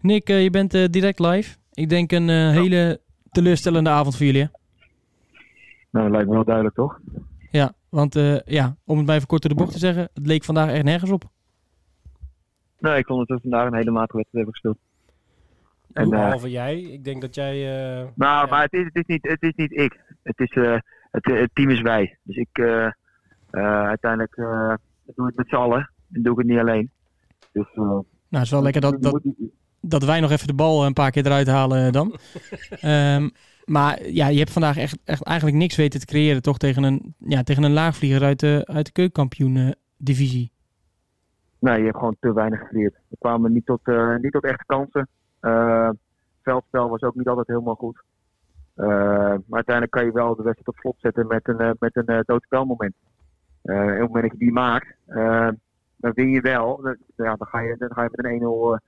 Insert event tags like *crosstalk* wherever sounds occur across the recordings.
Nick, eh, je bent eh, direct live. Ik denk een eh, hele teleurstellende avond voor jullie. hè? Nou, dat lijkt me wel duidelijk, toch? Ja, want eh, ja, om het maar even kort door de bocht te zeggen, het leek vandaag echt nergens op. Nee, ik vond dat we vandaag een hele matige wedstrijd hebben gespeeld. En, eh, Behalve jij. Ik denk dat jij... eh, nou, ja. maar het is, het, is niet, het is niet ik. Het, is, eh, het, het team is wij. Dus ik, eh, eh, uiteindelijk eh, doe ik het met z'n allen. En doe ik het niet alleen. Dus, Nou, het is wel lekker dat, dat, dat wij nog even de bal een paar keer eruit halen dan. *laughs* Ehm, maar ja, je hebt vandaag echt, echt eigenlijk niks weten te creëren, toch? Tegen een, ja, tegen een laagvlieger uit de, uit de keukenkampioen-divisie. Nee, je hebt gewoon te weinig gecreëerd. We kwamen niet tot, eh, niet tot echte kansen. Eh veldspel was ook niet altijd helemaal goed. Eh, maar uiteindelijk kan je wel de wedstrijd op slot zetten met een, met een doodspelmoment. Eh, en op het moment dat je die maakt, eh, dan win je wel. Dan, ja, dan, ga, je, dan ga je met een 1-0 eh,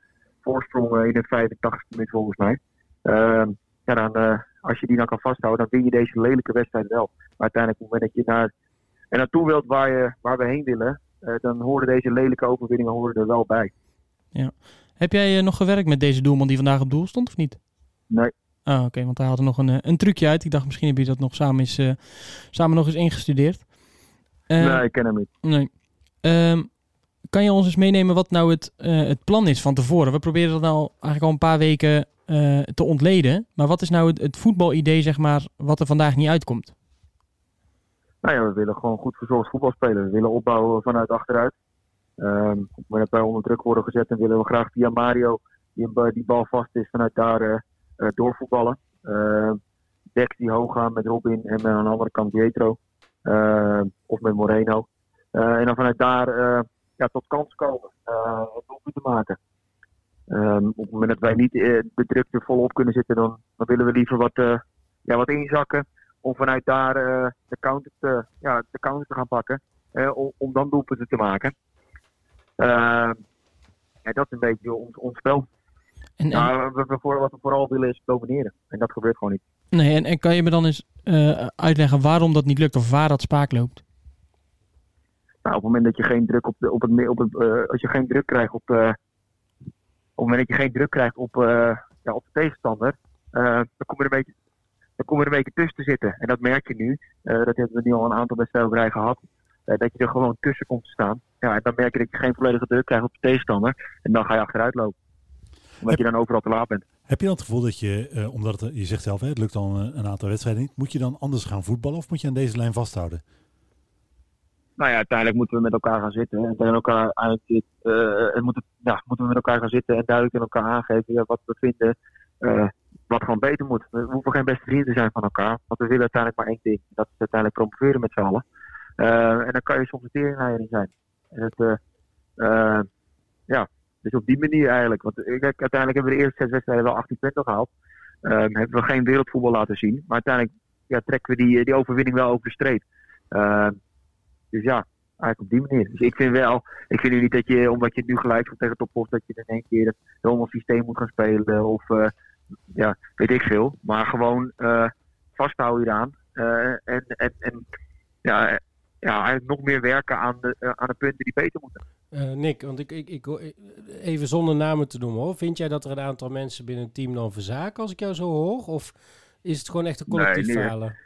voorsprong in de 85 minuut volgens mij. Eh, ja, dan, eh, als je die dan kan vasthouden, dan win je deze lelijke wedstrijd wel. Maar uiteindelijk op het moment dat je naar, er naartoe wilt waar, je, waar we heen willen, eh, dan horen deze lelijke overwinningen horen er wel bij. Heb jij eh, nog gewerkt met deze doelman die vandaag op doel stond, of niet? Nee. Ah, oké, want hij had er nog een, een trucje uit. Ik dacht, misschien heb je dat nog samen, eens, eh, samen nog eens ingestudeerd. Eh, nee, ik ken hem niet. Nee. Ehm, kan je ons eens meenemen wat nou het, eh, het plan is van tevoren? We proberen dat nou eigenlijk al een paar weken eh, te ontleden. Maar wat is nou het, voetbalidee, zeg maar, wat er vandaag niet uitkomt? Nou ja, we willen gewoon goed verzorgd voetbal spelen. We willen opbouwen vanuit achteruit. Ehm, het moment dat wij onder druk worden gezet, dan willen we graag via Mario, die, die bal vast is, vanuit daar eh, doorvoetballen. Ehm Dex die hoog gaan met Robin en aan de andere kant Pietro. Ehm, of met Moreno. En dan vanuit daar ja, tot kans komen. Uh, doelpunt te maken. Ehm, op het moment dat wij niet eh, de druk er volop kunnen zitten, dan, dan willen we liever wat, eh, ja, wat inzakken om vanuit daar eh, de, counter te, ja, de counter te gaan pakken. om, om dan doelpunten te maken. Ehm, ja, dat is een beetje ons, ons spel. En, en, Maar we, we voor, wat we vooral willen is domineren. En dat gebeurt gewoon niet. nee, en, en kan je me dan eens uitleggen waarom dat niet lukt of waar dat spaak loopt? Nou, op het moment dat je geen druk op, de, op het, op het eh, als je geen druk krijgt op, eh, op het moment dat je geen druk krijgt op, eh, ja, op de tegenstander, dan kom je er een beetje, dan kom je er een beetje tussen te zitten. En dat merk je nu. Dat hebben we nu al een aantal wedstrijden gehad. eh, dat je er gewoon tussen komt te staan. Ja, en dan merk je dat je geen volledige druk krijgt op de tegenstander. En dan ga je achteruit lopen. Omdat je dan overal te laat bent. Heb je dan het gevoel dat je, omdat je zegt zelf, hè, het lukt al een, een aantal wedstrijden niet, moet je dan anders gaan voetballen of moet je aan deze lijn vasthouden? Nou ja, uiteindelijk moeten we met elkaar gaan zitten. En tegen elkaar eigenlijk, eh, en moeten, ja, moeten we met elkaar gaan zitten en duidelijk aan elkaar aangeven wat we vinden. eh, wat gewoon beter moet. We hoeven geen beste vrienden te zijn van elkaar. Want we willen uiteindelijk maar één ding. Dat is uiteindelijk promoveren met z'n allen. Eh, en dan kan je soms een zijn. En het, ja, dus op die manier eigenlijk. Want kijk, uiteindelijk hebben we de eerste zes wedstrijden wel 18 punten gehaald. Eh, hebben we geen wereldvoetbal laten zien. Maar uiteindelijk ja, trekken we die, die overwinning wel over de streep. Dus ja, eigenlijk op die manier. Dus ik vind wel, ik vind niet dat je, omdat je nu gelijk komt tegen Topos, dat je in één keer helemaal systeem moet gaan spelen. Of eh, ja, weet ik veel. Maar gewoon eh, vasthouden hieraan. Eh, en, en, en ja, ja, eigenlijk nog meer werken aan de, aan de punten die beter moeten. eh, Nick, want ik, ik, ik, even zonder namen te noemen hoor. Vind jij dat er een aantal mensen binnen het team dan verzaken als ik jou zo hoor? Of is het gewoon echt een collectief Nee, nee. falen?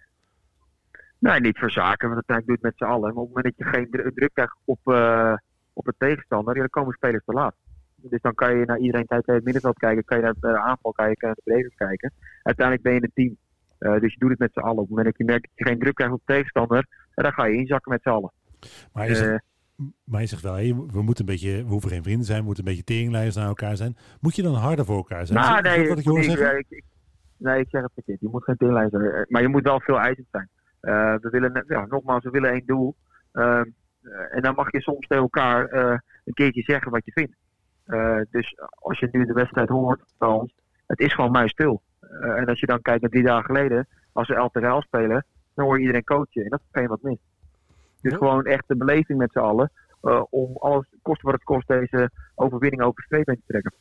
Nee, niet voor zaken, want uiteindelijk doe je het met z'n allen. Maar op het moment dat je geen dru- druk krijgt op, eh, op de tegenstander, ja, dan komen spelers te laat. Dus dan kan je naar iedereen kijken, het middenveld kijken, kan je naar de aanval kijken, naar de breedte kijken. Uiteindelijk ben je een team. Eh, dus je doet het met z'n allen. Op het moment dat je merkt dat je geen druk krijgt op de tegenstander, dan ga je inzakken met z'n allen. Maar je, zegt, Eh, maar je zegt wel, hé, we moeten een beetje, we hoeven geen vrienden zijn, we moeten een beetje teringleiders naar elkaar zijn. Moet je dan harder voor elkaar zijn? nou, nee, ik nee, ik, ik- nee, ik zeg het verkeerd. Je moet geen teamleider, eh, maar je moet wel veel eisend zijn. Eh, we willen, ja, nogmaals, we willen één doel. Ehm, eh, en dan mag je soms tegen elkaar eh, een keertje zeggen wat je vindt. Dus als je nu de wedstrijd hoort ons, het is gewoon mij stil. Eh, en als je dan kijkt naar drie dagen geleden, als we 11 tegen 11 spelen, dan hoor je iedereen coachen. En dat is geen wat mis. Dus Ja. gewoon echt de beleving met z'n allen. om alles, koste wat het kost, deze overwinning over de streep heen te trekken.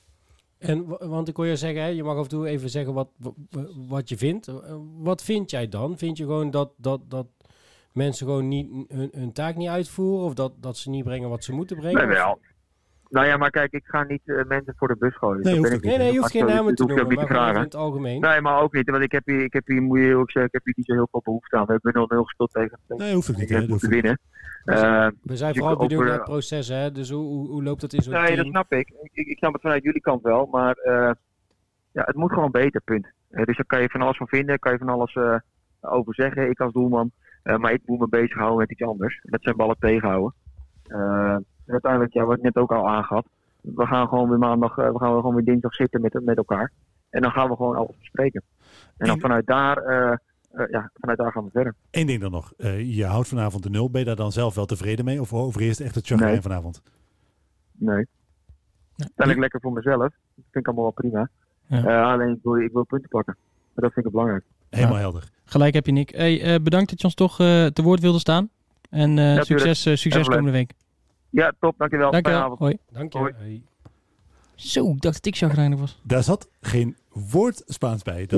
En, wa- want ik hoor je zeggen, hè, je mag af en toe even zeggen wat, wa- wa- wat je vindt. Eh, Wat vind jij dan? Vind je gewoon dat, dat, dat mensen gewoon niet hun, hun taak niet uitvoeren? Of dat, dat ze niet brengen wat ze moeten brengen? Nee, wel. Nou ja, maar kijk, ik ga niet eh, mensen voor de bus gooien. Nee, Dat ben ik Nee, nee, je hoeft geen namen te noemen, maar niet te in vragen. het algemeen. Nee, maar ook niet, want ik heb hier, ik heb hier, moet je ook zeggen, ik heb hier niet zo heel veel behoefte aan. We hebben 0-0 gespeeld tegen Nee, hoeft ook niet. hè, moeten winnen. We zijn- Eh, We zijn Dus vooral ook benieuwd voor- naar het proces, hè? Dus hoe, hoe, hoe loopt dat in zo'n nee, team? dat snap ik. ik. Ik snap het vanuit jullie kant wel, maar eh, ja, het moet gewoon beter, punt. Eh, dus daar kan je van alles van vinden, kan je van alles eh, over zeggen, ik als doelman. Eh, maar ik moet me bezighouden met iets anders. Dat zijn ballen tegenhouden. En uiteindelijk, ja, wat ik net ook al aangaf, we gaan gewoon weer maandag, eh, we gaan gewoon weer dinsdag zitten met, met elkaar. En dan gaan we gewoon alles bespreken. En dan vanuit daar, eh, eh, ja, vanuit daar gaan we verder. Eén ding dan nog. Eh, je houdt vanavond de nul. Ben je daar dan zelf wel tevreden mee? Of overheerst echt het chagrijn Nee. vanavond? Nee. Uiteindelijk lekker voor mezelf. Dat vind ik allemaal wel prima. Ja. Eh, alleen ik wil, ik wil punten pakken. En dat vind ik belangrijk. Helemaal Ja. helder. Gelijk heb je, Nick. Hey, eh, bedankt dat je ons toch eh, te woord wilde staan. En eh, succes, succes komende week. Ja, top. Dankjewel. Fijne Dankjewel. avond. Hoi. Dank je. Hoi. Hey. Zo, ik dacht dat ik chagrijnig was. Daar zat geen woord Spaans bij. Dat